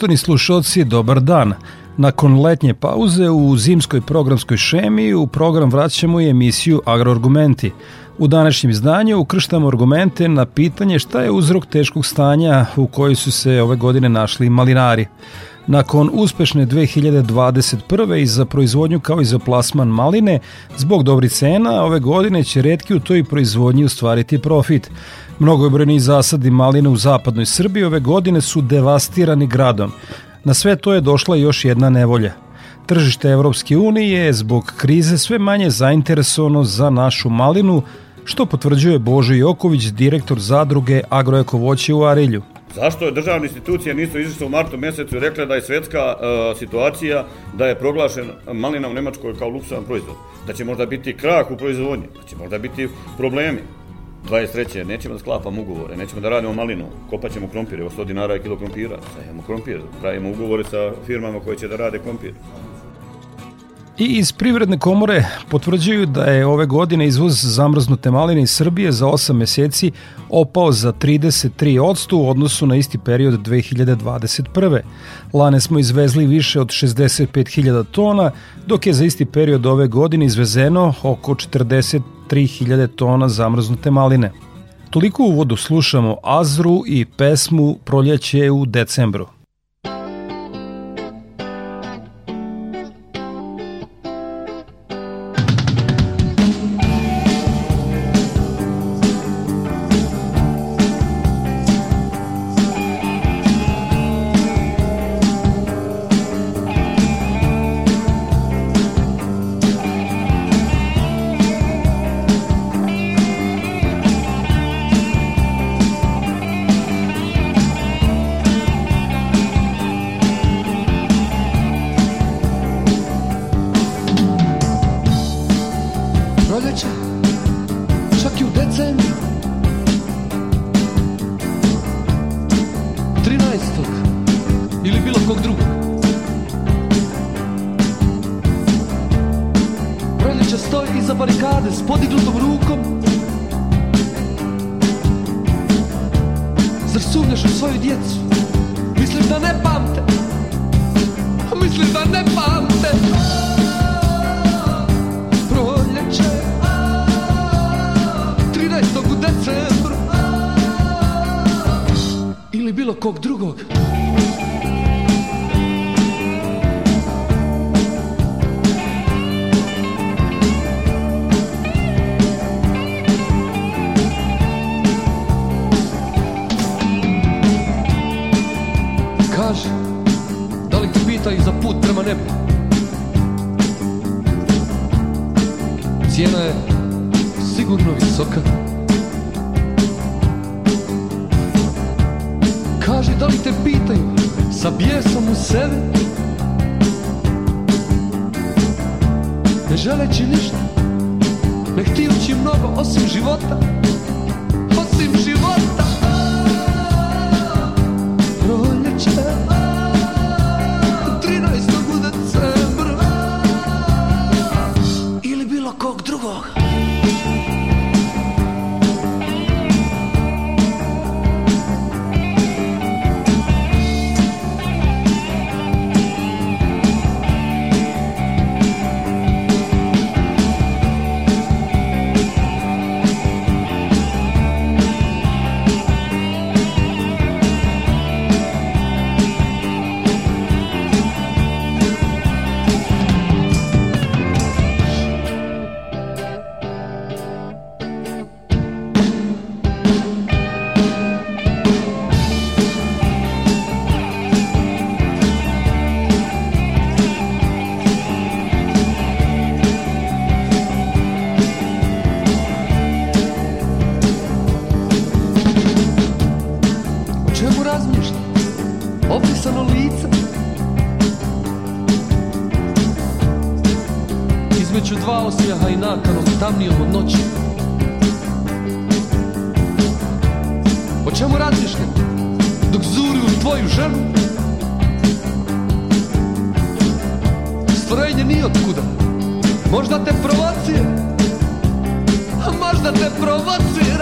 Poštovani slušalci, dobar dan. Nakon letnje pauze u zimskoj programskoj šemi u program vraćamo i emisiju Agroargumenti. U današnjem izdanju ukrštamo argumente na pitanje šta je uzrok teškog stanja u kojoj su se ove godine našli malinari. Nakon uspešne 2021. i za proizvodnju kao i za plasman maline, zbog dobri cena, ove godine će redki u toj proizvodnji ustvariti profit. Mnogobrojni zasadi maline u zapadnoj Srbiji ove godine su devastirani gradom. Na sve to je došla još jedna nevolja. Tržište Evropske unije je zbog krize sve manje zainteresovano za našu malinu, što potvrđuje Božo Joković, direktor zadruge Agroeko voće u Arilju. Zašto državne institucije nisu izišle u martu mesecu i rekle da je svetska uh, situacija da je proglašen malina u Nemačkoj kao luksusan proizvod? Da će možda biti krah u proizvodnji, da će možda biti problemi. 23. nećemo da sklapamo ugovore, nećemo da radimo malinu, kopat ćemo krompir, evo 100 dinara je kilo krompira, sajemo krompir, pravimo ugovore sa firmama koje će da rade krompir. I iz Privredne komore potvrđuju da je ove godine izvoz zamrznute maline iz Srbije za 8 meseci opao za 33% u odnosu na isti period 2021. Lane smo izvezli više od 65.000 tona, dok je za isti period ove godine izvezeno oko 43.000 tona zamrznute maline. Toliko u vodu slušamo Azru i pesmu Proljeće u decembru. pita i za put prema nebu. Cijena je sigurno visoka. Kaži da li te pitaju sa bijesom u sebi Ne želeći ništa, ne htijući mnogo osim života Osim života dva osmijeha i nakanom tamnijom od noći. O čemu razmišljam? Dok zuri u tvoju ženu? Stvorenje nije od kuda. Možda te provocira možda te provocira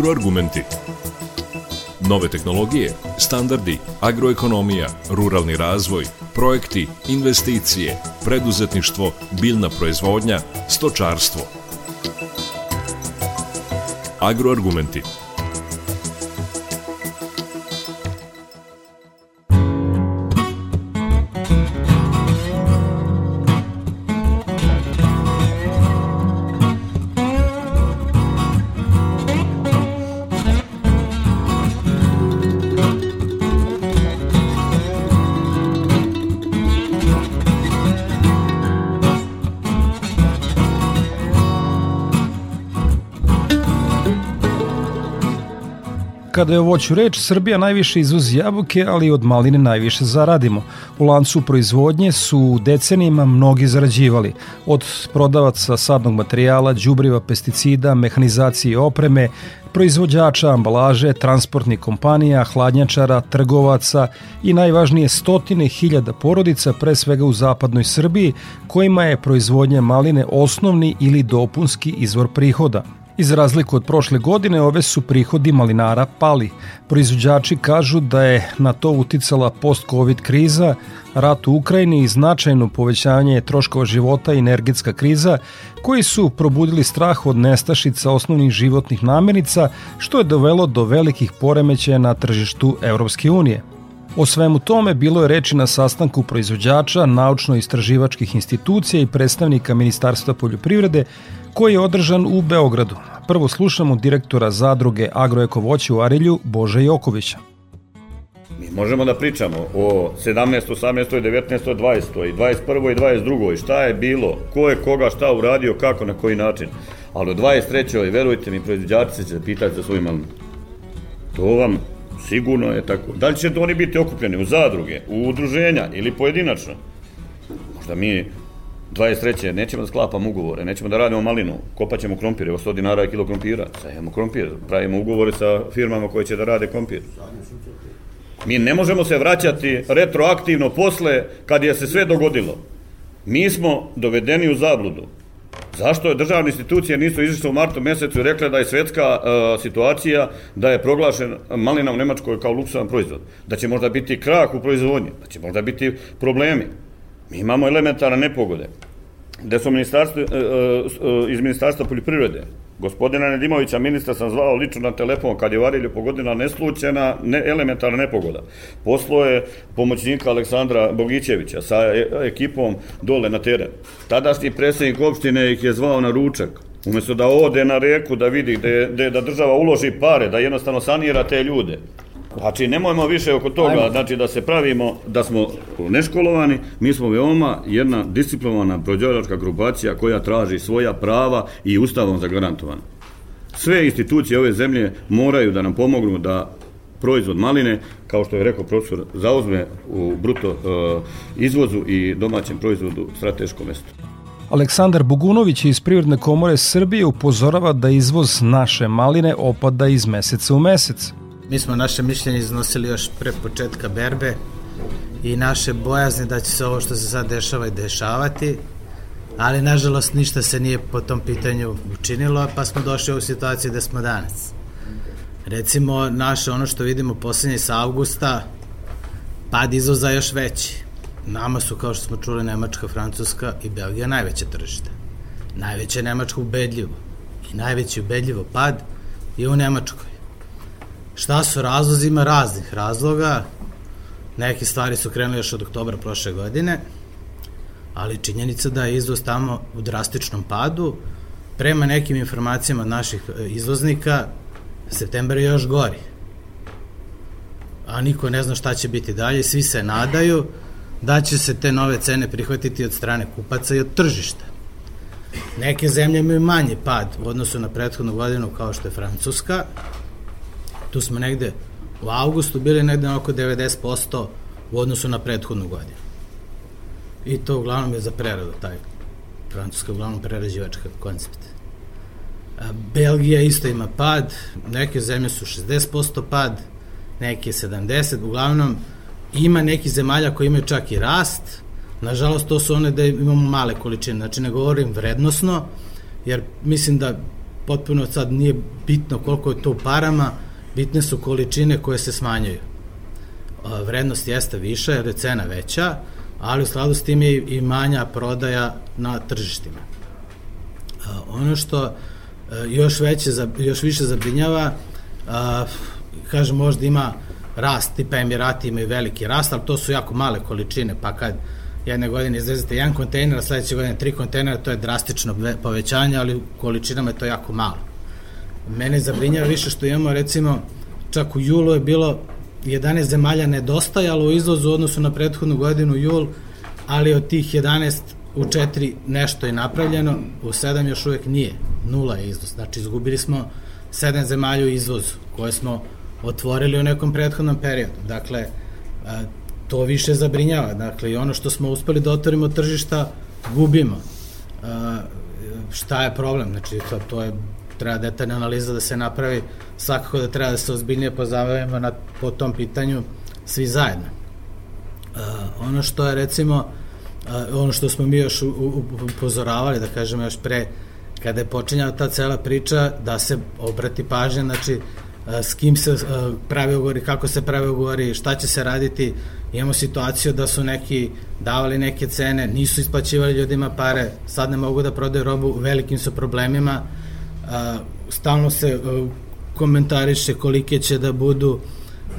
Agroargumenti. Nove tehnologije, standardi, agroekonomija, ruralni razvoj, projekti, investicije, preduzetništvo, biljna proizvodnja, stočarstvo. Agroargumenti. Kada je o voću reč, Srbija najviše izvozi jabuke, ali od maline najviše zaradimo. U lancu proizvodnje su decenijima mnogi zarađivali. Od prodavaca sadnog materijala, đubriva, pesticida, mehanizacije i opreme, proizvođača ambalaže, transportnih kompanija, hladnjačara, trgovaca i najvažnije stotine hiljada porodica, pre svega u zapadnoj Srbiji, kojima je proizvodnja maline osnovni ili dopunski izvor prihoda. Iz razliku od prošle godine, ove su prihodi malinara pali. Proizvođači kažu da je na to uticala post-covid kriza, rat u Ukrajini i značajno povećanje troškova života i energetska kriza, koji su probudili strah od nestašica osnovnih životnih namirnica, što je dovelo do velikih poremećaja na tržištu Evropske unije. O svemu tome bilo je reči na sastanku proizvođača, naučno-istraživačkih institucija i predstavnika Ministarstva poljoprivrede koji je održan u Beogradu. Prvo slušamo direktora zadruge Agroeko voće u Arilju, Bože Jokovića. Mi možemo da pričamo o 17, 18, 19, 20 i 21 i 22 šta je bilo, ko je koga šta uradio, kako, na koji način. Ali u 23. verujte mi, proizvođači će pitati za svoj malinu. To vam sigurno je tako. Da li će oni biti okupljeni u zadruge, u udruženja ili pojedinačno? Možda mi 23. nećemo da sklapamo ugovore, nećemo da radimo malinu, kopat ćemo krompir, evo 100 dinara je kilo krompira, sajemo krompir, pravimo ugovore sa firmama koje će da rade krompir. Mi ne možemo se vraćati retroaktivno posle kad je se sve dogodilo. Mi smo dovedeni u zabludu. Zašto je državne institucije nisu izišle u martu mesecu i rekle da je svetska uh, situacija da je proglašen malina u Nemačkoj kao luksusan proizvod? Da će možda biti krah u proizvodnji, da će možda biti problemi. Mi imamo elementarne nepogode, gde su ministarstvo, e, e, e, iz ministarstva poljoprivrede, gospodina Nedimovića, ministra sam zvao lično na telefon kad je u Arilju pogodina neslučena, ne, elementarna nepogoda. Poslo je pomoćnika Aleksandra Bogićevića sa ekipom dole na teren. Tadašnji predsednik opštine ih je zvao na ručak. Umesto da ode na reku da vidi gde da država uloži pare, da jednostavno sanira te ljude. Znači, nemojmo više oko toga, Ajmo. znači da se pravimo da smo neškolovani, mi smo veoma jedna disciplinovana prođevačka grupacija koja traži svoja prava i ustavom zagarantovana. Sve institucije ove zemlje moraju da nam pomognu da proizvod maline, kao što je rekao profesor, zauzme u bruto uh, izvozu i domaćem proizvodu strateško mesto. Aleksandar Bugunović iz Privredne komore Srbije upozorava da izvoz naše maline opada iz meseca u mesec. Mi smo naše mišljenje iznosili još pre početka berbe i naše bojazne da će se ovo što se sad dešava i dešavati, ali nažalost ništa se nije po tom pitanju učinilo, pa smo došli u situaciju da smo danas. Recimo, naše ono što vidimo poslednje sa avgusta, pad izvoza još veći. Nama su, kao što smo čuli, Nemačka, Francuska i Belgija najveće tržište. Najveće je Nemačka ubedljivo. I najveći ubedljivo pad je u Nemačkoj. Šta su razlozi? Ima raznih razloga. Neke stvari su krenule još od oktobra prošle godine, ali činjenica da je izvoz tamo u drastičnom padu. Prema nekim informacijama naših e, izvoznika, septembar je još gori. A niko ne zna šta će biti dalje, svi se nadaju da će se te nove cene prihvatiti od strane kupaca i od tržišta. Neke zemlje imaju manji pad u odnosu na prethodnu godinu kao što je Francuska. Tu smo negde u avgustu bili negde oko 90% u odnosu na prethodnu godinu. I to uglavnom je za preradu taj Francuska uglavnom prerađivačka koncept. Belgija isto ima pad, neke zemlje su 60% pad, neke 70, uglavnom ima neki zemalja koji imaju čak i rast, nažalost to su one da imamo male količine, znači ne govorim vrednosno, jer mislim da potpuno sad nije bitno koliko je to u parama, bitne su količine koje se smanjaju. Vrednost jeste viša jer je cena veća, ali u skladu s tim je i manja prodaja na tržištima. Ono što još, veće, još više zabrinjava, kažem možda ima rast, tipa Emirati imaju veliki rast, ali to su jako male količine, pa kad jedne godine izvezete jedan kontejner, a sledeće godine tri kontejnera, to je drastično povećanje, ali u količinama je to jako malo. Mene zabrinjava više što imamo, recimo, čak u julu je bilo 11 zemalja nedostajalo u izvozu u odnosu na prethodnu godinu jul, ali od tih 11 u 4 nešto je napravljeno, u 7 još uvek nije, nula je izvoz. Znači, izgubili smo 7 zemalja u izvozu koje smo otvorili u nekom prethodnom periodu. Dakle, to više zabrinjava. Dakle, i ono što smo uspeli da otvorimo tržišta, gubimo. Šta je problem? Znači, to, to je treba detaljna analiza da se napravi, svakako da treba da se ozbiljnije pozabavimo na, po tom pitanju svi zajedno. Uh, ono što je recimo, uh, ono što smo mi još upozoravali, da kažemo još pre, kada je počinjala ta cela priča, da se obrati pažnja, znači, uh, s kim se uh, pravi ugovori, kako se pravi ugovori, šta će se raditi, imamo situaciju da su neki davali neke cene, nisu isplaćivali ljudima pare, sad ne mogu da prodaju robu, velikim su problemima, a, stalno se a, komentariše kolike će da budu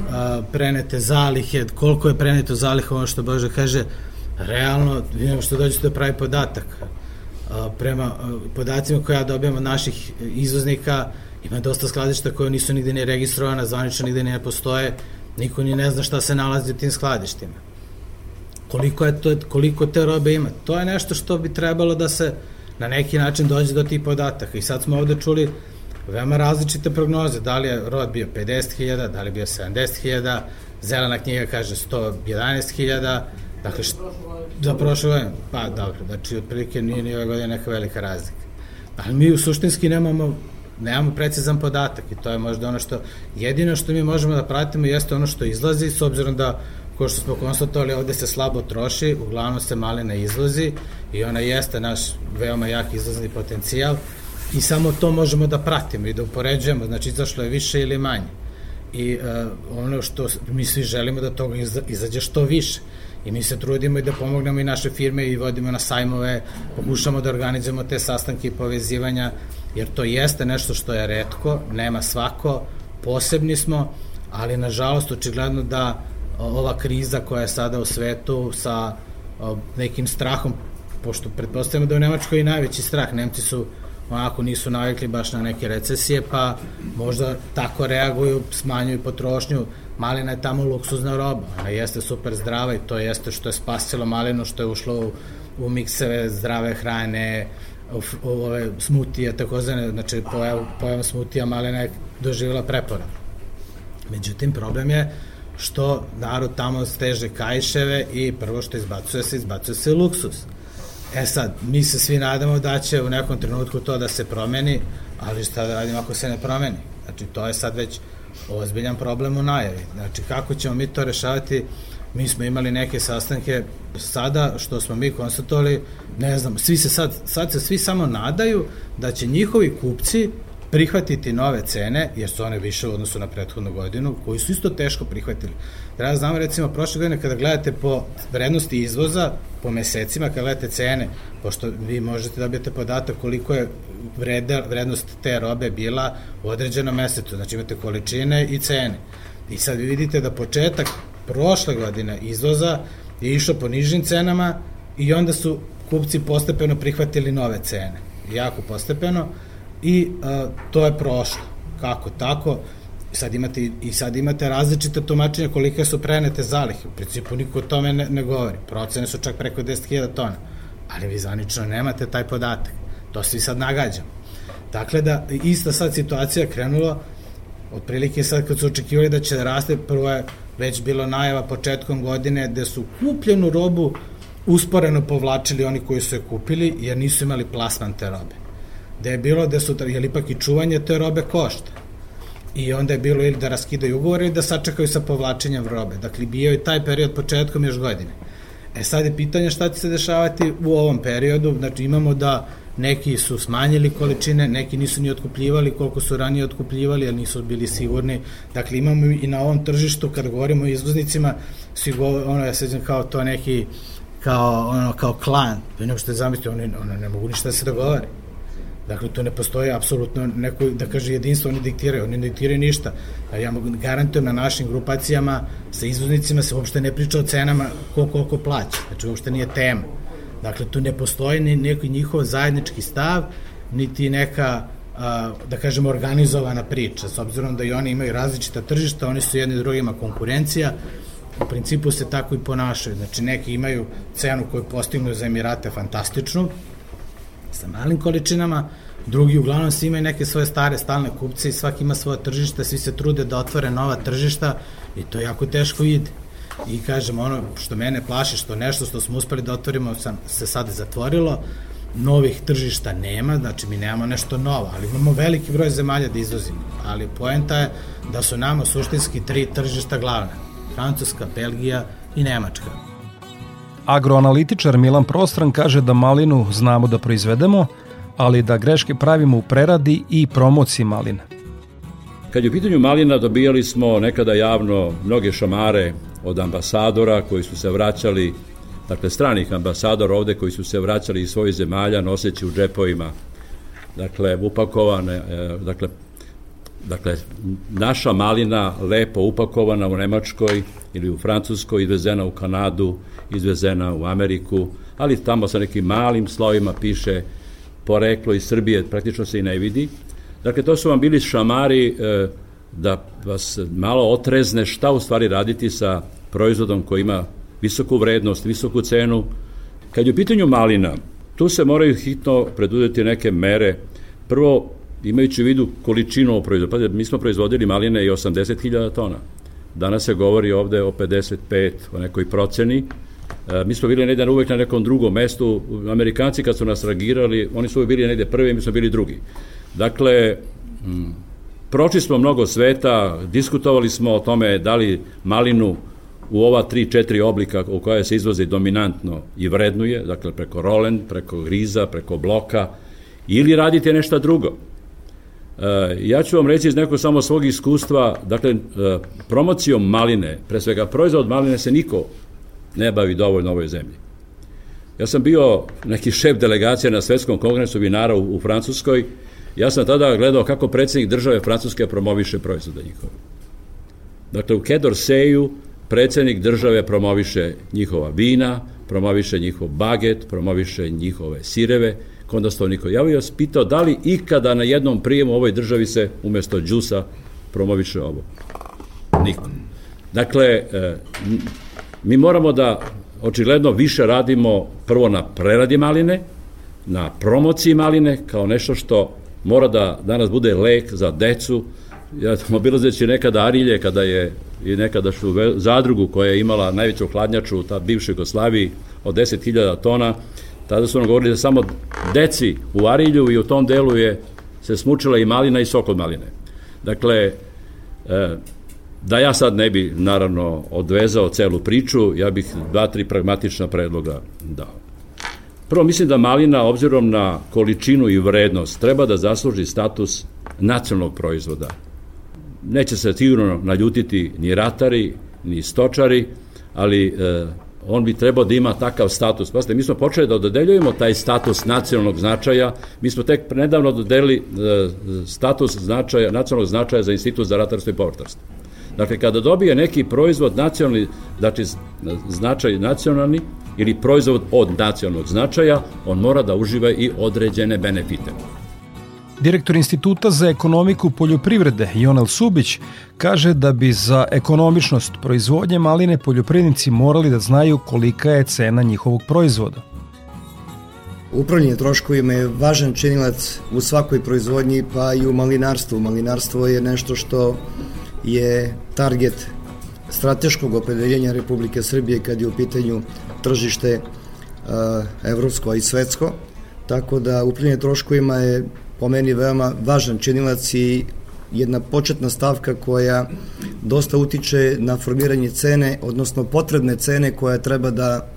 a, prenete zalihe, koliko je preneto zaliha, ono što Bože kaže, realno, vidimo što dođete da pravi podatak. A, prema a, podacima koje ja dobijam od naših izvoznika, ima dosta skladišta koje nisu nigde ni registrovana, zvanično nigde ne postoje, niko ni ne zna šta se nalazi u tim skladištima. Koliko, je to, koliko te robe ima? To je nešto što bi trebalo da se na neki način dođe do tih podataka. I sad smo ovde čuli veoma različite prognoze, da li je rod bio 50.000, da li je bio 70.000, zelena knjiga kaže 111.000, dakle što, za prošle godine, pa dobro, znači otprilike nije ni ove godine neka velika razlika. Ali mi u suštinski nemamo nemamo precizan podatak i to je možda ono što, jedino što mi možemo da pratimo jeste ono što izlazi, s obzirom da ko što smo konstatovali, ovde se slabo troši, uglavnom se malina izvozi i ona jeste naš veoma jak izvozni potencijal i samo to možemo da pratimo i da upoređujemo, znači izašlo je više ili manje. I uh, ono što mi svi želimo da toga izađe što više. I mi se trudimo i da pomognemo i naše firme i vodimo na sajmove, pokušamo da organizujemo te sastanke i povezivanja, jer to jeste nešto što je redko, nema svako, posebni smo, ali nažalost očigledno da ova kriza koja je sada u svetu sa nekim strahom, pošto pretpostavljamo da u Nemačkoj je najveći strah, Nemci su onako nisu navikli baš na neke recesije, pa možda tako reaguju, smanjuju potrošnju. Malina je tamo luksuzna roba, ona jeste super zdrava i to jeste što je spasilo malinu, što je ušlo u, u mikseve zdrave hrane, u, u ove smutije, takozvane, znači pojav, pojav smutija malina je doživjela preporad. Međutim, problem je što narod tamo steže kajševe i prvo što izbacuje se, izbacuje se luksus. E sad, mi se svi nadamo da će u nekom trenutku to da se promeni, ali šta da radimo ako se ne promeni? Znači, to je sad već ozbiljan problem u najavi. Znači, kako ćemo mi to rešavati? mi smo imali neke sastanke sada što smo mi konstatovali, ne znam, svi se sad, sad se svi samo nadaju da će njihovi kupci prihvatiti nove cene, jer su one više u odnosu na prethodnu godinu, koji su isto teško prihvatili. Da znamo, recimo, prošle godine kada gledate po vrednosti izvoza, po mesecima, kada gledate cene, pošto vi možete da dobijete podatak koliko je vreda, vrednost te robe bila u određenom mesecu, znači imate količine i cene. I sad vi vidite da početak prošle godine izvoza je išao po nižim cenama i onda su kupci postepeno prihvatili nove cene. Jako postepeno i uh, to je prošlo. Kako tako? sad imate, I sad imate različite tumačenja kolike su prenete zalihe. U principu niko o tome ne, ne govori. Procene su čak preko 10.000 tona. Ali vi zvanično nemate taj podatak. To svi sad nagađamo. Dakle, da ista sad situacija krenula otprilike sad kad su očekivali da će da raste, prvo je već bilo najava početkom godine da su kupljenu robu usporeno povlačili oni koji su je kupili jer nisu imali plasman te robe. Da je bilo da su, jer ipak i čuvanje te robe košta. I onda je bilo ili da raskidaju ugovore ili da sačekaju sa povlačenjem robe. Dakle, bio je taj period početkom još godine. E sad je pitanje šta će se dešavati u ovom periodu. Znači imamo da neki su smanjili količine, neki nisu ni otkupljivali koliko su ranije otkupljivali, ali nisu bili sigurni. Dakle, imamo i na ovom tržištu, kad govorimo o izvoznicima, govore, ono, ja sećam kao to neki, kao, ono, kao klan, vi ne možete zamisliti, oni, oni ne mogu ništa da se dogovori. Dakle, tu ne postoji apsolutno neko, da kaže, jedinstvo, oni diktiraju, oni ne diktiraju ništa. Ja mogu, garantujem na našim grupacijama sa izvoznicima se uopšte ne priča o cenama ko koliko plaća. Znači, uopšte nije tema. Dakle, tu ne postoji ni neki njihov zajednički stav, niti neka a, da kažemo organizovana priča, s obzirom da i oni imaju različita tržišta, oni su jedni drugima konkurencija, u principu se tako i ponašaju. Znači, neki imaju cenu koju postignu za Emirate fantastičnu, sa malim količinama, drugi uglavnom svi imaju neke svoje stare stalne kupce i svaki ima svoje tržište, svi se trude da otvore nova tržišta i to jako teško ide. I kažem, ono što mene plaši, što nešto što smo uspeli da otvorimo sam, se sad zatvorilo, novih tržišta nema, znači mi nemamo nešto novo, ali imamo veliki broj zemalja da izvozimo. Ali poenta je da su nama suštinski tri tržišta glavne. Francuska, Belgija i Nemačka. Agroanalitičar Milan Prostran kaže da malinu znamo da proizvedemo, ali da greške pravimo u preradi i promociji malina. Kad je u pitanju malina dobijali smo nekada javno mnoge šamare od ambasadora koji su se vraćali, dakle stranih ambasadora ovde koji su se vraćali iz svojih zemalja noseći u džepovima, dakle upakovane, e, dakle Dakle, naša malina lepo upakovana u Nemačkoj ili u Francuskoj, izvezena u Kanadu, izvezena u Ameriku, ali tamo sa nekim malim slovima piše poreklo iz Srbije, praktično se i ne vidi. Dakle, to su vam bili šamari e, da vas malo otrezne šta u stvari raditi sa proizvodom koji ima visoku vrednost, visoku cenu. Kad je u pitanju malina, tu se moraju hitno predudeti neke mere. Prvo, imajući u vidu količinu proizvoda, pa mi smo proizvodili maline i 80.000 tona. Danas se govori ovde o 55, o nekoj proceni. E, mi smo bili negde uvek na nekom drugom mestu. Amerikanci kad su nas ragirali, oni su bili negde prvi, mi smo bili drugi. Dakle, prošli smo mnogo sveta, diskutovali smo o tome da li malinu u ova tri, četiri oblika u koje se izvoze dominantno i vrednuje, dakle preko rolen, preko griza, preko bloka, ili radite nešto drugo. E, ja ću vam reći iz nekog samo svog iskustva, dakle, e, promocijom maline, pre svega proizvod maline se niko ne bavi dovoljno u ovoj zemlji. Ja sam bio neki šef delegacije na Svetskom kongresu vinara u, Francuskoj, ja sam tada gledao kako predsednik države Francuske promoviše proizvode njihove. Dakle, u Kedorseju predsednik države promoviše njihova vina, promoviše njihov baget, promoviše njihove sireve, kod nas to niko. Ja bih vas pitao da li ikada na jednom prijemu u ovoj državi se umesto džusa promoviše ovo? Niko. Dakle, e, mi moramo da očigledno više radimo prvo na preradi maline, na promociji maline kao nešto što mora da danas bude lek za decu. Ja sam obilazeći nekada Arilje kada je i nekadašnju zadrugu koja je imala najveću hladnjaču u ta bivšoj Jugoslaviji od 10.000 tona, Tada su nam govorili da samo deci u Arilju i u tom delu je se smučila i malina i sok od maline. Dakle, e, Da ja sad ne bi, naravno, odvezao celu priču, ja bih dva, tri pragmatična predloga dao. Prvo, mislim da malina, obzirom na količinu i vrednost, treba da zasluži status nacionalnog proizvoda. Neće se sigurno naljutiti ni ratari, ni stočari, ali e, on bi trebao da ima takav status. Pazite, mi smo počeli da dodeljujemo taj status nacionalnog značaja, mi smo tek nedavno dodelili e, status značaja, nacionalnog značaja za Institut za ratarstvo i povrtarstvo. Dakle, kada dobije neki proizvod nacionalni, znači značaj nacionalni ili proizvod od nacionalnog značaja, on mora da uživa i određene benefite. Direktor Instituta za ekonomiku poljoprivrede Jonel Subić kaže da bi za ekonomičnost proizvodnje maline poljoprivrednici morali da znaju kolika je cena njihovog proizvoda. Upravljanje troškovima je važan činilac u svakoj proizvodnji pa i u malinarstvu. Malinarstvo je nešto što je target strateškog opredeljenja Republike Srbije kad je u pitanju tržište evropsko i svetsko, tako da upravljanje troškovima je po meni veoma važan činilac i jedna početna stavka koja dosta utiče na formiranje cene, odnosno potrebne cene koja treba da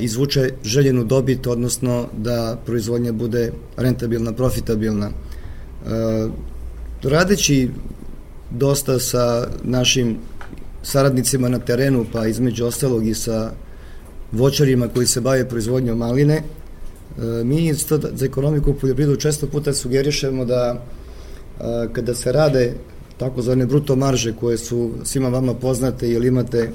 izvuče željenu dobit, odnosno da proizvodnja bude rentabilna, profitabilna. Radeći dosta sa našim saradnicima na terenu, pa između ostalog i sa voćarima koji se bave proizvodnjom maline, e, mi za ekonomiku u poljoprivredu često puta sugerišemo da e, kada se rade takozvane bruto marže koje su svima vama poznate ili imate e,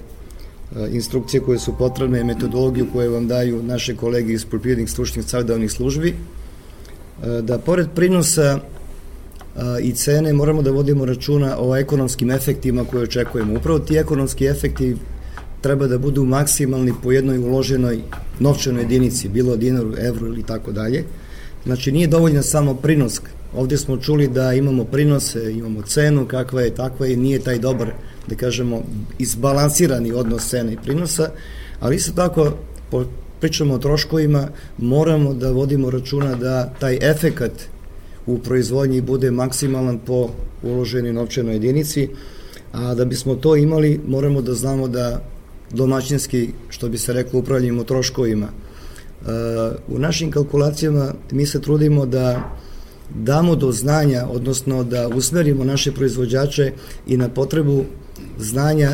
instrukcije koje su potrebne, metodologiju koje vam daju naše kolege iz poljoprivrednih stručnih savdavnih službi, da pored prinosa i cene moramo da vodimo računa o ekonomskim efektima koje očekujemo. Upravo ti ekonomski efekti treba da budu maksimalni po jednoj uloženoj novčanoj jedinici, bilo dinaru, evru ili tako dalje. Znači nije dovoljno samo prinos. Ovde smo čuli da imamo prinose, imamo cenu kakva je, takva je, nije taj dobar, da kažemo, izbalansirani odnos cene i prinosa, ali isto tako po, pričamo o troškovima, moramo da vodimo računa da taj efekat u proizvodnji bude maksimalan po uloženoj novčanoj jedinici, a da bismo to imali moramo da znamo da domaćinski, što bi se reklo, upravljamo troškovima. E, u našim kalkulacijama mi se trudimo da damo do znanja, odnosno da usmerimo naše proizvođače i na potrebu znanja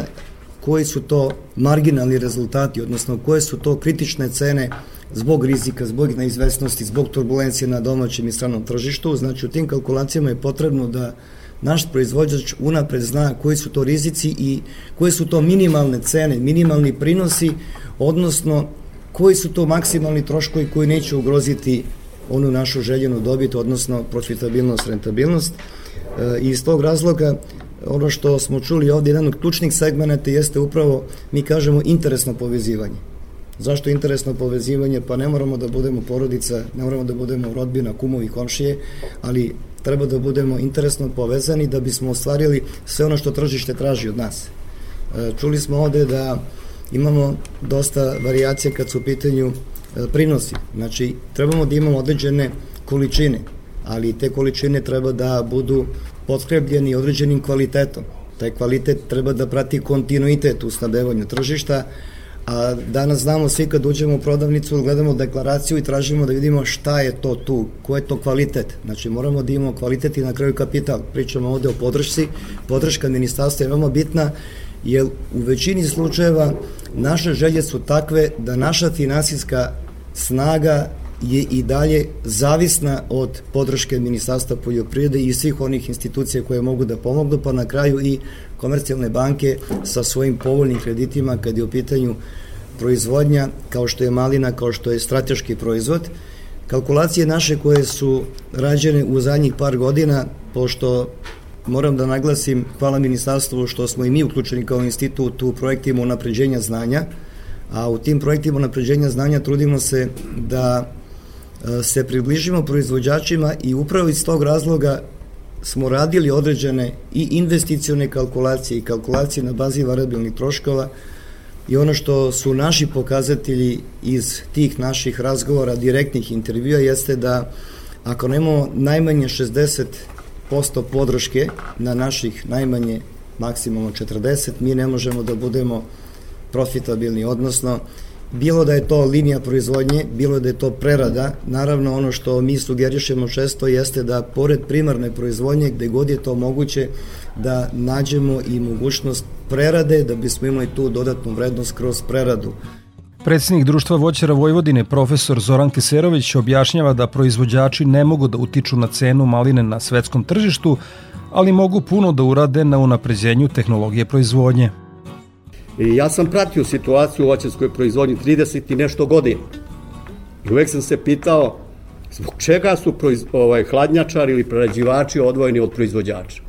koji su to marginalni rezultati, odnosno koje su to kritične cene zbog rizika, zbog neizvesnosti, zbog turbulencije na domaćem i stranom tržištu. Znači u tim kalkulacijama je potrebno da naš proizvođač unapred zna koji su to rizici i koje su to minimalne cene, minimalni prinosi, odnosno koji su to maksimalni troškovi koji neće ugroziti onu našu željenu dobit, odnosno profitabilnost, rentabilnost. E, I iz tog razloga ono što smo čuli ovdje, jedan od ključnih segmenta jeste upravo, mi kažemo, interesno povezivanje. Zašto interesno povezivanje? Pa ne moramo da budemo porodica, ne moramo da budemo rodbina, kumovi, komšije, ali treba da budemo interesno povezani da bismo ostvarili sve ono što tržište traži od nas. E, čuli smo ovde da imamo dosta variacija kad su u pitanju e, prinosi. Znači, trebamo da imamo određene količine, ali te količine treba da budu potkrepljeni određenim kvalitetom. Taj kvalitet treba da prati kontinuitet u snabevanju tržišta, A danas znamo svi kad uđemo u prodavnicu, gledamo deklaraciju i tražimo da vidimo šta je to tu, ko je to kvalitet. Znači moramo da imamo kvalitet i na kraju kapital. Pričamo ovde o podršci. Podrška ministarstva je veoma bitna jer u većini slučajeva naše želje su takve da naša finansijska snaga je i dalje zavisna od podrške Ministarstva poljoprivrede i svih onih institucija koje mogu da pomognu, pa na kraju i komercijalne banke sa svojim povoljnim kreditima kad je u pitanju proizvodnja, kao što je malina, kao što je strateški proizvod. Kalkulacije naše koje su rađene u zadnjih par godina, pošto moram da naglasim, hvala ministarstvu što smo i mi uključeni kao institut u projektima unapređenja znanja, a u tim projektima unapređenja znanja trudimo se da e, se približimo proizvođačima i upravo iz tog razloga smo radili određene i investicione kalkulacije i kalkulacije na bazi variabilnih troškova i ono što su naši pokazatelji iz tih naših razgovora, direktnih intervjua jeste da ako nemamo najmanje 60% podrške na naših najmanje maksimalno 40, mi ne možemo da budemo profitabilni, odnosno bilo da je to linija proizvodnje, bilo da je to prerada, naravno ono što mi sugerišemo često jeste da pored primarne proizvodnje, gde god je to moguće, da nađemo i mogućnost prerade, da bismo imali tu dodatnu vrednost kroz preradu. Predsednik Društva voćara Vojvodine, profesor Zoran Keserović, objašnjava da proizvođači ne mogu da utiču na cenu maline na svetskom tržištu, ali mogu puno da urade na unapređenju tehnologije proizvodnje. I ja sam pratio situaciju u voćarskoj proizvodnji 30 i nešto godina. I uvek sam se pitao zbog čega su proiz, ovaj, hladnjačari ili prerađivači odvojeni od proizvođača.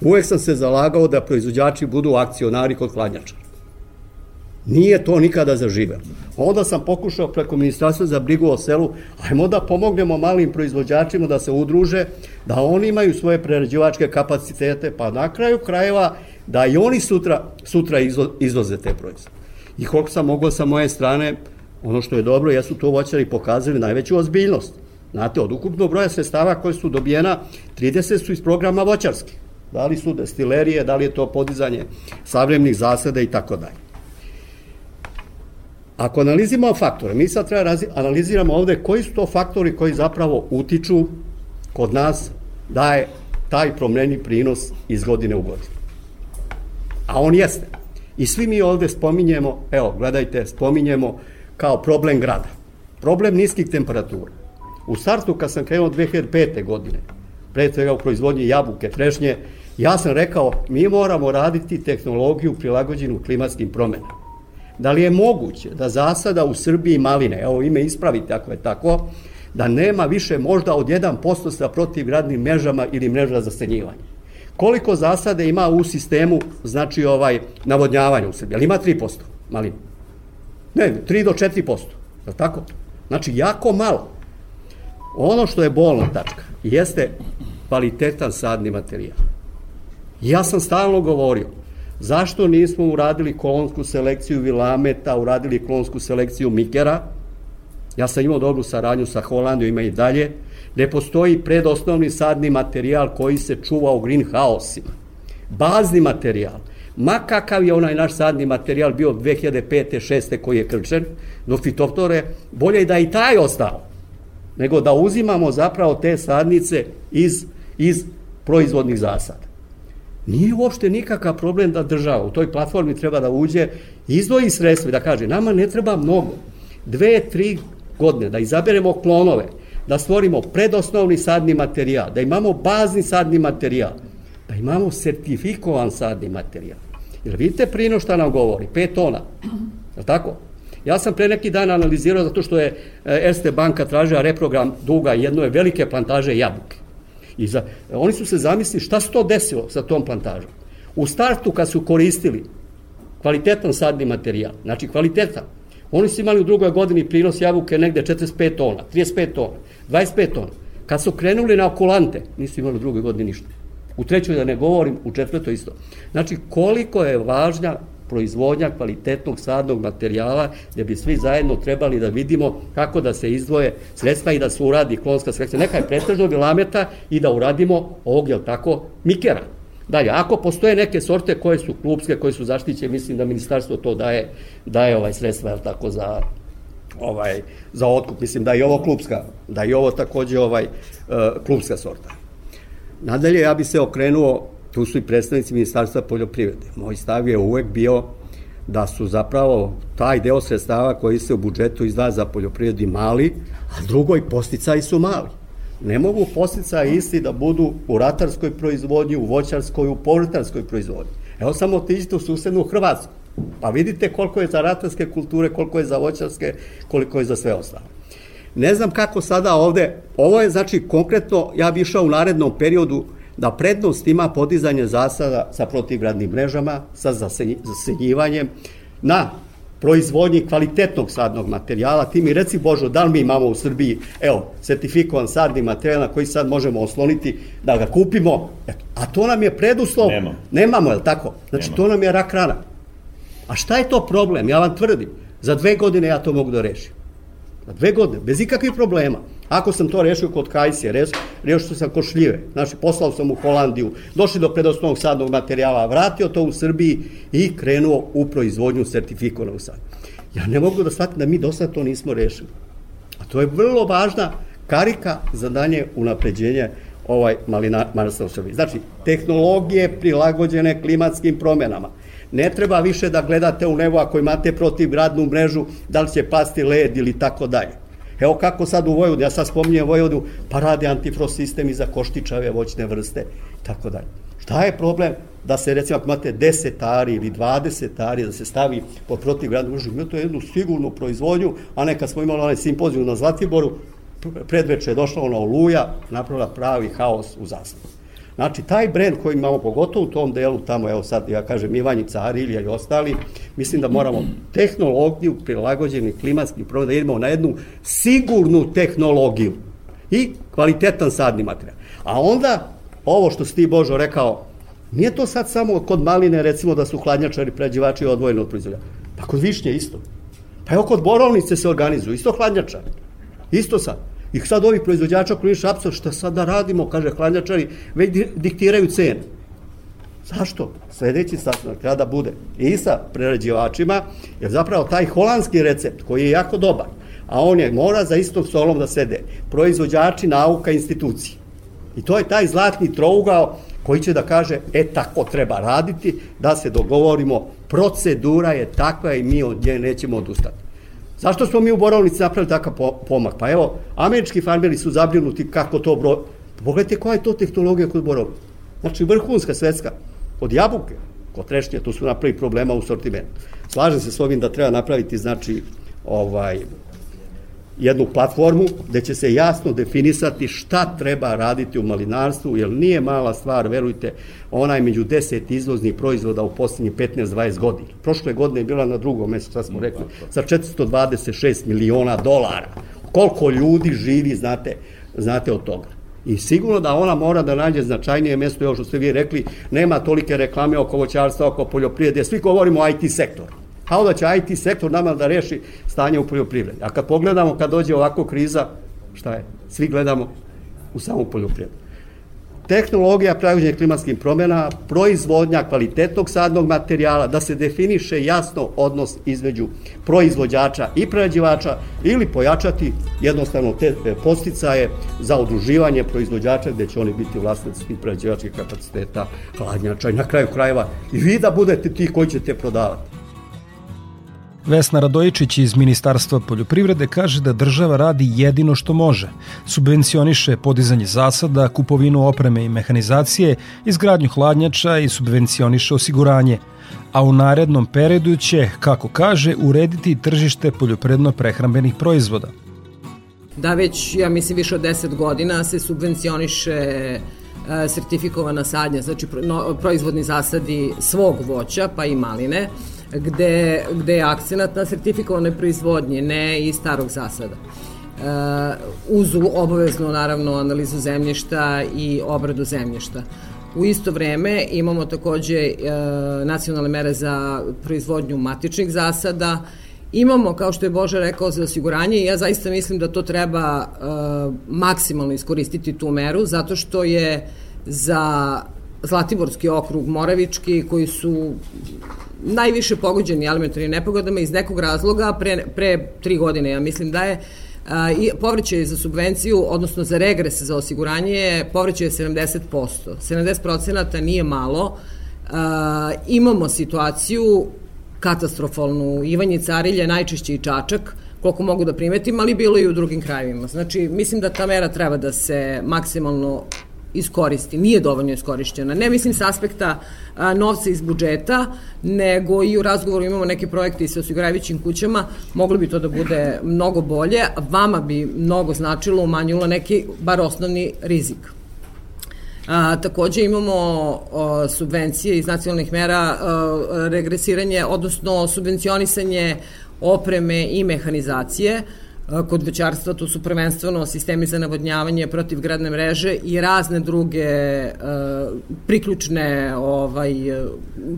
Uvek sam se zalagao da proizvođači budu akcionari kod hladnjačara. Nije to nikada zaživelo. Onda sam pokušao preko Ministarstva za brigu o selu, ajmo da pomognemo malim proizvođačima da se udruže, da oni imaju svoje prerađivačke kapacitete, pa na kraju krajeva da i oni sutra, sutra izvo, izvoze te proizvode. I koliko sam mogao sa moje strane, ono što je dobro, jesu to voćari pokazali najveću ozbiljnost. Znate, od ukupnog broja sredstava koje su dobijena, 30 su iz programa voćarskih. Da li su destilerije, da li je to podizanje savremnih zasada i tako dalje. Ako analiziramo faktore, mi sad treba analiziramo ovde koji su to faktori koji zapravo utiču kod nas da je taj promljeni prinos iz godine u godinu. A on jeste. I svi mi ovde spominjemo, evo, gledajte, spominjemo kao problem grada. Problem niskih temperatura. U startu kad sam krenuo 2005. godine, pre svega u proizvodnji jabuke, trešnje, ja sam rekao, mi moramo raditi tehnologiju prilagođenu klimatskim promenama. Da li je moguće da zasada u Srbiji maline, evo ime ispravite ako je tako, da nema više možda od 1% sa protivgradnim mrežama ili mreža za stenjivanje? Koliko zasade ima u sistemu, znači ovaj, navodnjavanja u Srbiji? Ali ima 3% malina? Ne, 3 do 4%, je li tako? Znači, jako malo. Ono što je bolna tačka jeste kvalitetan sadni materijal. Ja sam stalno govorio, Zašto nismo uradili kolonsku selekciju Vilameta, uradili kolonsku selekciju Mikera? Ja sam imao dobru saradnju sa Holandijom, ima i dalje. Ne postoji predosnovni sadni materijal koji se čuva u greenhouse-ima. Bazni materijal. Ma kakav je onaj naš sadni materijal bio 2005. 6. koji je krčen, do fitoftore, bolje je da i taj ostao, nego da uzimamo zapravo te sadnice iz, iz proizvodnih zasada. Nije uopšte nikakav problem da država u toj platformi treba da uđe, izdvoji sredstva i da kaže nama ne treba mnogo, dve, tri godine da izaberemo klonove, da stvorimo predosnovni sadni materijal, da imamo bazni sadni materijal, da imamo sertifikovan sadni materijal. Jer vidite prino šta nam govori, 5 tona, je li tako? Ja sam pre neki dan analizirao zato što je e, Erste banka tražila reprogram duga jedne velike plantaže jabuke. I za, oni su se zamislili šta se to desilo sa tom plantažom. U startu kad su koristili kvalitetan sadni materijal, znači kvalitetan, oni su imali u drugoj godini prinos jabuke negde 45 tona, 35 tona, 25 tona. Kad su krenuli na okulante, nisu imali u drugoj godini ništa. U trećoj da ne govorim, u četvrtoj isto. Znači, koliko je važna proizvodnja kvalitetnog sadnog materijala, gde bi svi zajedno trebali da vidimo kako da se izdvoje sredstva i da se uradi klonska selekcija. Neka je pretežno bilameta i da uradimo ovog, jel tako, mikera. Dalje, ako postoje neke sorte koje su klubske, koje su zaštićene, mislim da ministarstvo to daje, daje ovaj sredstva, jel tako, za ovaj za otkup, mislim da je ovo klubska, da je ovo takođe ovaj uh, klubska sorta. Nadalje, ja bi se okrenuo tu su i predstavnici Ministarstva poljoprivrede. Moj stav je uvek bio da su zapravo taj deo sredstava koji se u budžetu izda za poljoprivredi mali, a drugoj posticaji su mali. Ne mogu posticaji isti da budu u ratarskoj proizvodnji, u voćarskoj, u povrtarskoj proizvodnji. Evo samo otiđite u susednu Hrvatsku, pa vidite koliko je za ratarske kulture, koliko je za voćarske, koliko je za sve ostalo. Ne znam kako sada ovde, ovo je znači konkretno, ja bi išao u narednom periodu da prednost ima podizanje zasada sa protivgradnim mrežama, sa zasenjivanjem, na proizvodnji kvalitetnog sadnog materijala. Ti mi reci, Božo, da li mi imamo u Srbiji, evo, sertifikovan sadni materijal na koji sad možemo osloniti da ga kupimo, a to nam je preduslov. Nemamo. Nemamo, je li tako? Znači, Nemamo. to nam je rak rana. A šta je to problem? Ja vam tvrdim, za dve godine ja to mogu da rešim. Na dve godine, bez ikakvih problema. Ako sam to rešio kod Kajsije, reš, rešio sam kod šljive, znači poslao sam u Holandiju, došli do predosnovnog sadnog materijala, vratio to u Srbiji i krenuo u proizvodnju sertifikovanog sada. Ja ne mogu da shvatim da mi do sada to nismo rešili. A to je vrlo važna karika za danje unapređenje ovaj malinarstva u Srbiji. Znači, tehnologije prilagođene klimatskim promenama. Ne treba više da gledate u nebo ako imate protivgradnu mrežu, da li će pasti led ili tako dalje. Evo kako sad u Vojvodu, ja sad spominjem Vojvodu, pa rade antifrost sistemi za koštičave voćne vrste, tako dalje. Šta je problem da se recimo ako imate 10 ari ili 20 ari da se stavi pod protivgradnu mrežu, imate jednu sigurnu proizvodnju, a ne kad smo imali onaj simpoziju na Zlatiboru, predveče je došla ona oluja, napravila pravi haos u zastavu. Znači, taj brend koji imamo, pogotovo u tom delu, tamo, evo sad, ja kažem, Ivanjica, Arilija i ostali, mislim da moramo tehnologiju prilagođeni klimatskim promjenama, da idemo na jednu sigurnu tehnologiju i kvalitetan sadni materijal. A onda, ovo što si ti, Božo, rekao, nije to sad samo kod maline, recimo, da su hladnjačari, pređivači odvojeni od proizvodnja. Pa kod višnje isto. Pa evo kod borovnice se organizuju, isto hladnjačari. Isto sad. I sad ovi proizvođača koji šapsa, šta sad da radimo, kaže hladnjačari, već diktiraju cene. Zašto? Sledeći sastanak treba da bude i sa prerađivačima, jer zapravo taj holandski recept koji je jako dobar, a on je mora za istom stolom da sede proizvođači, nauka, institucije. I to je taj zlatni trougao koji će da kaže, e tako treba raditi, da se dogovorimo, procedura je takva i mi od nje nećemo odustati. Zašto smo mi u Borovnici napravili takav pomak? Pa evo, američki farmeri su zabrinuti kako to bro... Pogledajte koja je to tehnologija kod Borovnice. Znači, vrhunska svetska. Od jabuke, kod trešnje, to su napravili problema u sortimentu. Slažem se s ovim da treba napraviti, znači, ovaj, jednu platformu gde će se jasno definisati šta treba raditi u malinarstvu, jer nije mala stvar, verujte, ona je među 10 izvoznih proizvoda u poslednjih 15-20 godina. Prošle godine je bila na drugom mesecu, šta smo rekli, sa 426 miliona dolara. Koliko ljudi živi, znate, znate od toga. I sigurno da ona mora da nađe značajnije mesto, još što ste vi rekli, nema tolike reklame oko voćarstva, oko poljoprivrede, svi govorimo o IT sektoru. A onda će IT sektor nama da reši stanje u poljoprivredi. A kad pogledamo, kad dođe ovako kriza, šta je? Svi gledamo u samu poljoprivredu. Tehnologija praviđenja klimatskim promjena, proizvodnja kvalitetnog sadnog materijala, da se definiše jasno odnos između proizvođača i prerađivača ili pojačati jednostavno te posticaje za udruživanje proizvođača gde će oni biti vlasnici prerađivačkih kapaciteta, hladnjača i na kraju krajeva i vi da budete ti koji ćete prodavati. Vesna Radojičić iz Ministarstva poljoprivrede kaže da država radi jedino što može. Subvencioniše podizanje zasada, kupovinu opreme i mehanizacije, izgradnju hladnjača i subvencioniše osiguranje. A u narednom periodu će, kako kaže, urediti tržište poljoprivredno-prehrambenih proizvoda. Da već, ja mislim, više od 10 godina se subvencioniše e, sertifikovana sadnja, znači proizvodni zasadi svog voća, pa i maline, gde, gde je akcenat na sertifikovane proizvodnje, ne i starog zasada. Uh, uz obaveznu naravno analizu zemljišta i obradu zemljišta. U isto vreme imamo takođe uh, nacionalne mere za proizvodnju matičnih zasada, imamo, kao što je Boža rekao, za osiguranje i ja zaista mislim da to treba uh, maksimalno iskoristiti tu meru, zato što je za Zlatiborski okrug, Moravički, koji su najviše pogođeni elementarnim nepogodama iz nekog razloga pre, pre tri godine, ja mislim da je i povrećaj za subvenciju, odnosno za regres za osiguranje, je 70%. 70% nije malo. A, imamo situaciju katastrofalnu. Ivanje Carilje, najčešće i Čačak, koliko mogu da primetim, ali bilo i u drugim krajevima. Znači, mislim da ta mera treba da se maksimalno iskoristi, nije dovoljno iskorišćena. Ne mislim sa aspekta a, novca iz budžeta, nego i u razgovoru imamo neke projekte i sa osigurajućim kućama, moglo bi to da bude mnogo bolje, vama bi mnogo značilo, umanjilo neki, bar osnovni rizik. A, takođe imamo o, subvencije iz nacionalnih mera, o, regresiranje, odnosno subvencionisanje opreme i mehanizacije, kod većarstva to su prvenstveno sistemi za navodnjavanje protivgradne mreže i razne druge priključne ovaj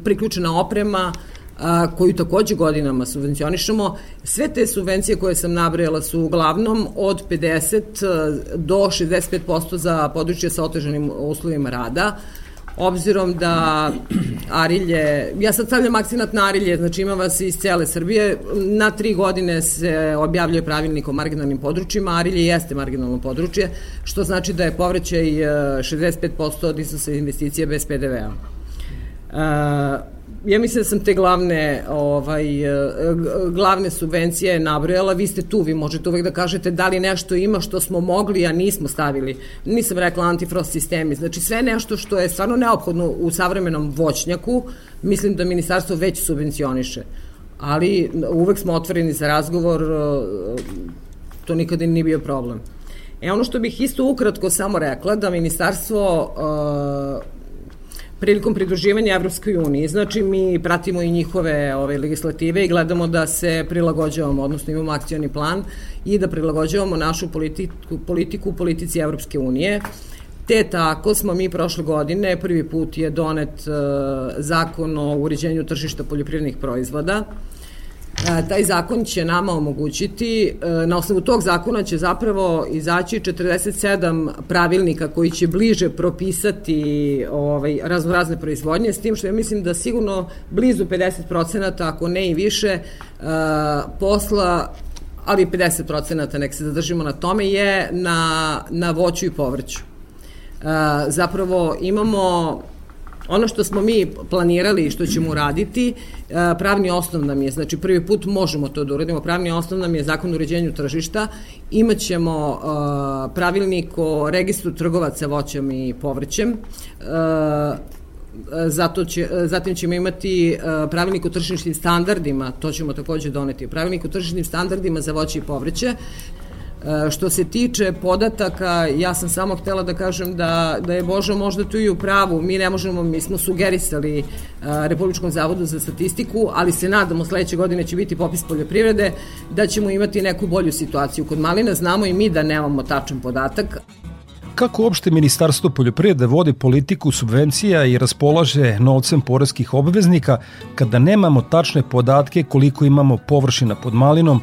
priključena oprema koju takođe godinama subvencionišemo. Sve te subvencije koje sam nabrajala su uglavnom od 50 do 65% za područje sa oteženim uslovima rada obzirom da Arilje, ja sad stavljam akcinat na Arilje, znači ima vas iz cele Srbije, na tri godine se objavljuje pravilnik o marginalnim područjima, Arilje jeste marginalno područje, što znači da je povrećaj 65% od iznosa investicije bez PDV-a. Ja mislim da sam te glavne ovaj e, glavne subvencije nabrojala, vi ste tu, vi možete uvek da kažete da li nešto ima što smo mogli, a nismo stavili. Nisam rekla antifrost sistemi, znači sve nešto što je stvarno neophodno u savremenom voćnjaku, mislim da ministarstvo već subvencioniše. Ali uvek smo otvoreni za razgovor, e, to nikada nije bio problem. E ono što bih isto ukratko samo rekla, da ministarstvo uh, prilikom pridruživanja Evropskoj uniji. Znači, mi pratimo i njihove ove, legislative i gledamo da se prilagođavamo, odnosno imamo akcioni plan i da prilagođavamo našu politiku, politiku politici Evropske unije. Te tako smo mi prošle godine, prvi put je donet uh, zakon o uređenju tržišta poljoprivrednih proizvoda, taj zakon će nama omogućiti, e, na osnovu tog zakona će zapravo izaći 47 pravilnika koji će bliže propisati ovaj, razno razne proizvodnje, s tim što ja mislim da sigurno blizu 50%, ako ne i više, e, posla ali 50% nek se zadržimo na tome, je na, na voću i povrću. Zapravo imamo Ono što smo mi planirali i što ćemo uraditi, e, pravni osnov nam je, znači prvi put možemo to da uradimo, pravni osnov nam je zakon o uređenju tržišta, imaćemo e, pravilnik o registru trgovaca voćem i povrćem, e, zato će, zatim ćemo imati pravilnik o tržišnim standardima, to ćemo takođe doneti, pravilnik o tržišnim standardima za voće i povrće, što se tiče podataka, ja sam samo htela da kažem da, da je Božo možda tu i u pravu. Mi ne možemo, mi smo sugerisali uh, Republičkom zavodu za statistiku, ali se nadamo sledeće godine će biti popis poljoprivrede, da ćemo imati neku bolju situaciju. Kod malina znamo i mi da nemamo tačan podatak. Kako uopšte Ministarstvo poljoprivrede vodi politiku subvencija i raspolaže novcem poreskih obveznika kada nemamo tačne podatke koliko imamo površina pod malinom,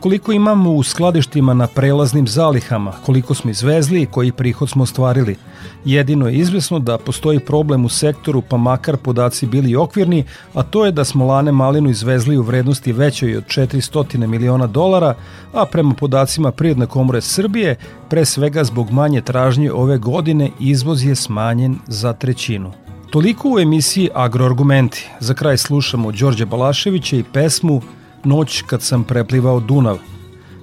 koliko imamo u skladištima na prelaznim zalihama, koliko smo izvezli i koji prihod smo ostvarili. Jedino je izvesno da postoji problem u sektoru, pa makar podaci bili okvirni, a to je da smo lane malinu izvezli u vrednosti većoj od 400 miliona dolara, a prema podacima Prijedne komore Srbije, pre svega zbog manje tražnje ove godine, izvoz je smanjen za trećinu. Toliko u emisiji Agroargumenti. Za kraj slušamo Đorđe Balaševića i pesmu Noć kad sam preplivao Dunav.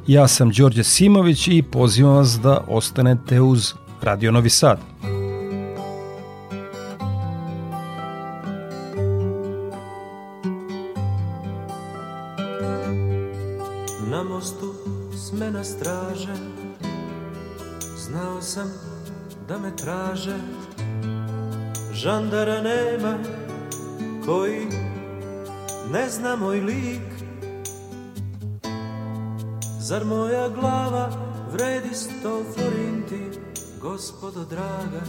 Ja sam Đorđe Simović i pozivam vas da ostanete uz Radio Novi Sad. Na mostu smena straže Znao sam da me traže Žandara nema koji ne zna moj lik Zar moja glava vredi sto florinti, gospodo draga?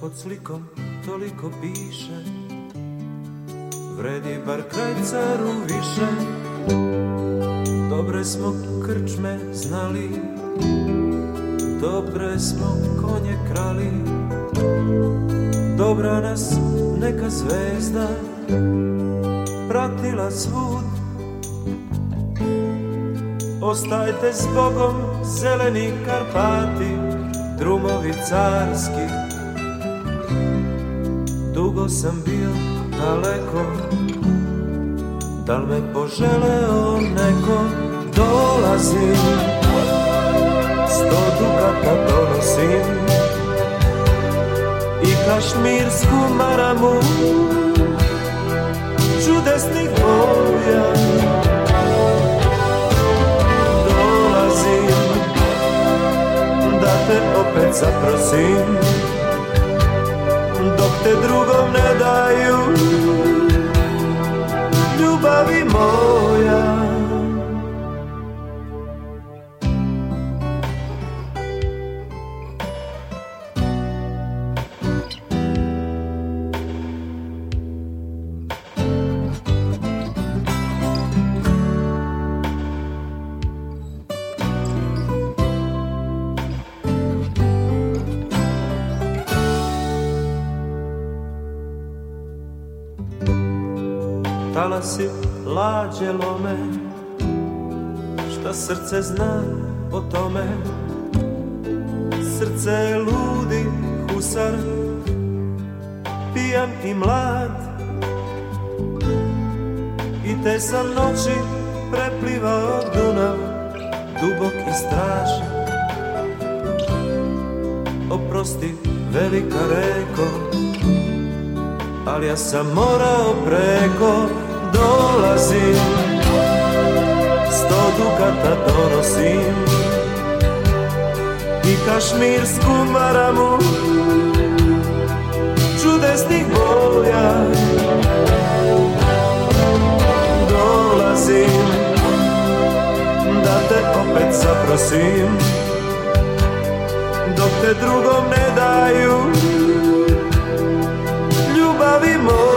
Pod slikom toliko piše, vredi bar kraj caru više. Dobre smo krčme znali, dobre smo konje krali, dobra nas neka zvezda pratila svud Ostajte s Bogom, zeleni Karpati, drumovi carski. Dugo sam bio daleko, da li me poželeo neko, dolazim, sto dukata donosim i kašmirsku maramu te opet zaprosim. Dok te drugom ne daju Ljubavi moja talasi lađe lome Šta srce zna o tome? Srce je ludi husar Pijan i mlad. I te sam noći preplivao Dunav Dubok i strašan. Oprosti velika reko Ali ja sam morao preko dolazim Sto dukata donosim. I kašmirsku maramu Čudesnih boja Dolazim Da te opet zaprosim Dok te drugom ne daju. Ljubavi moj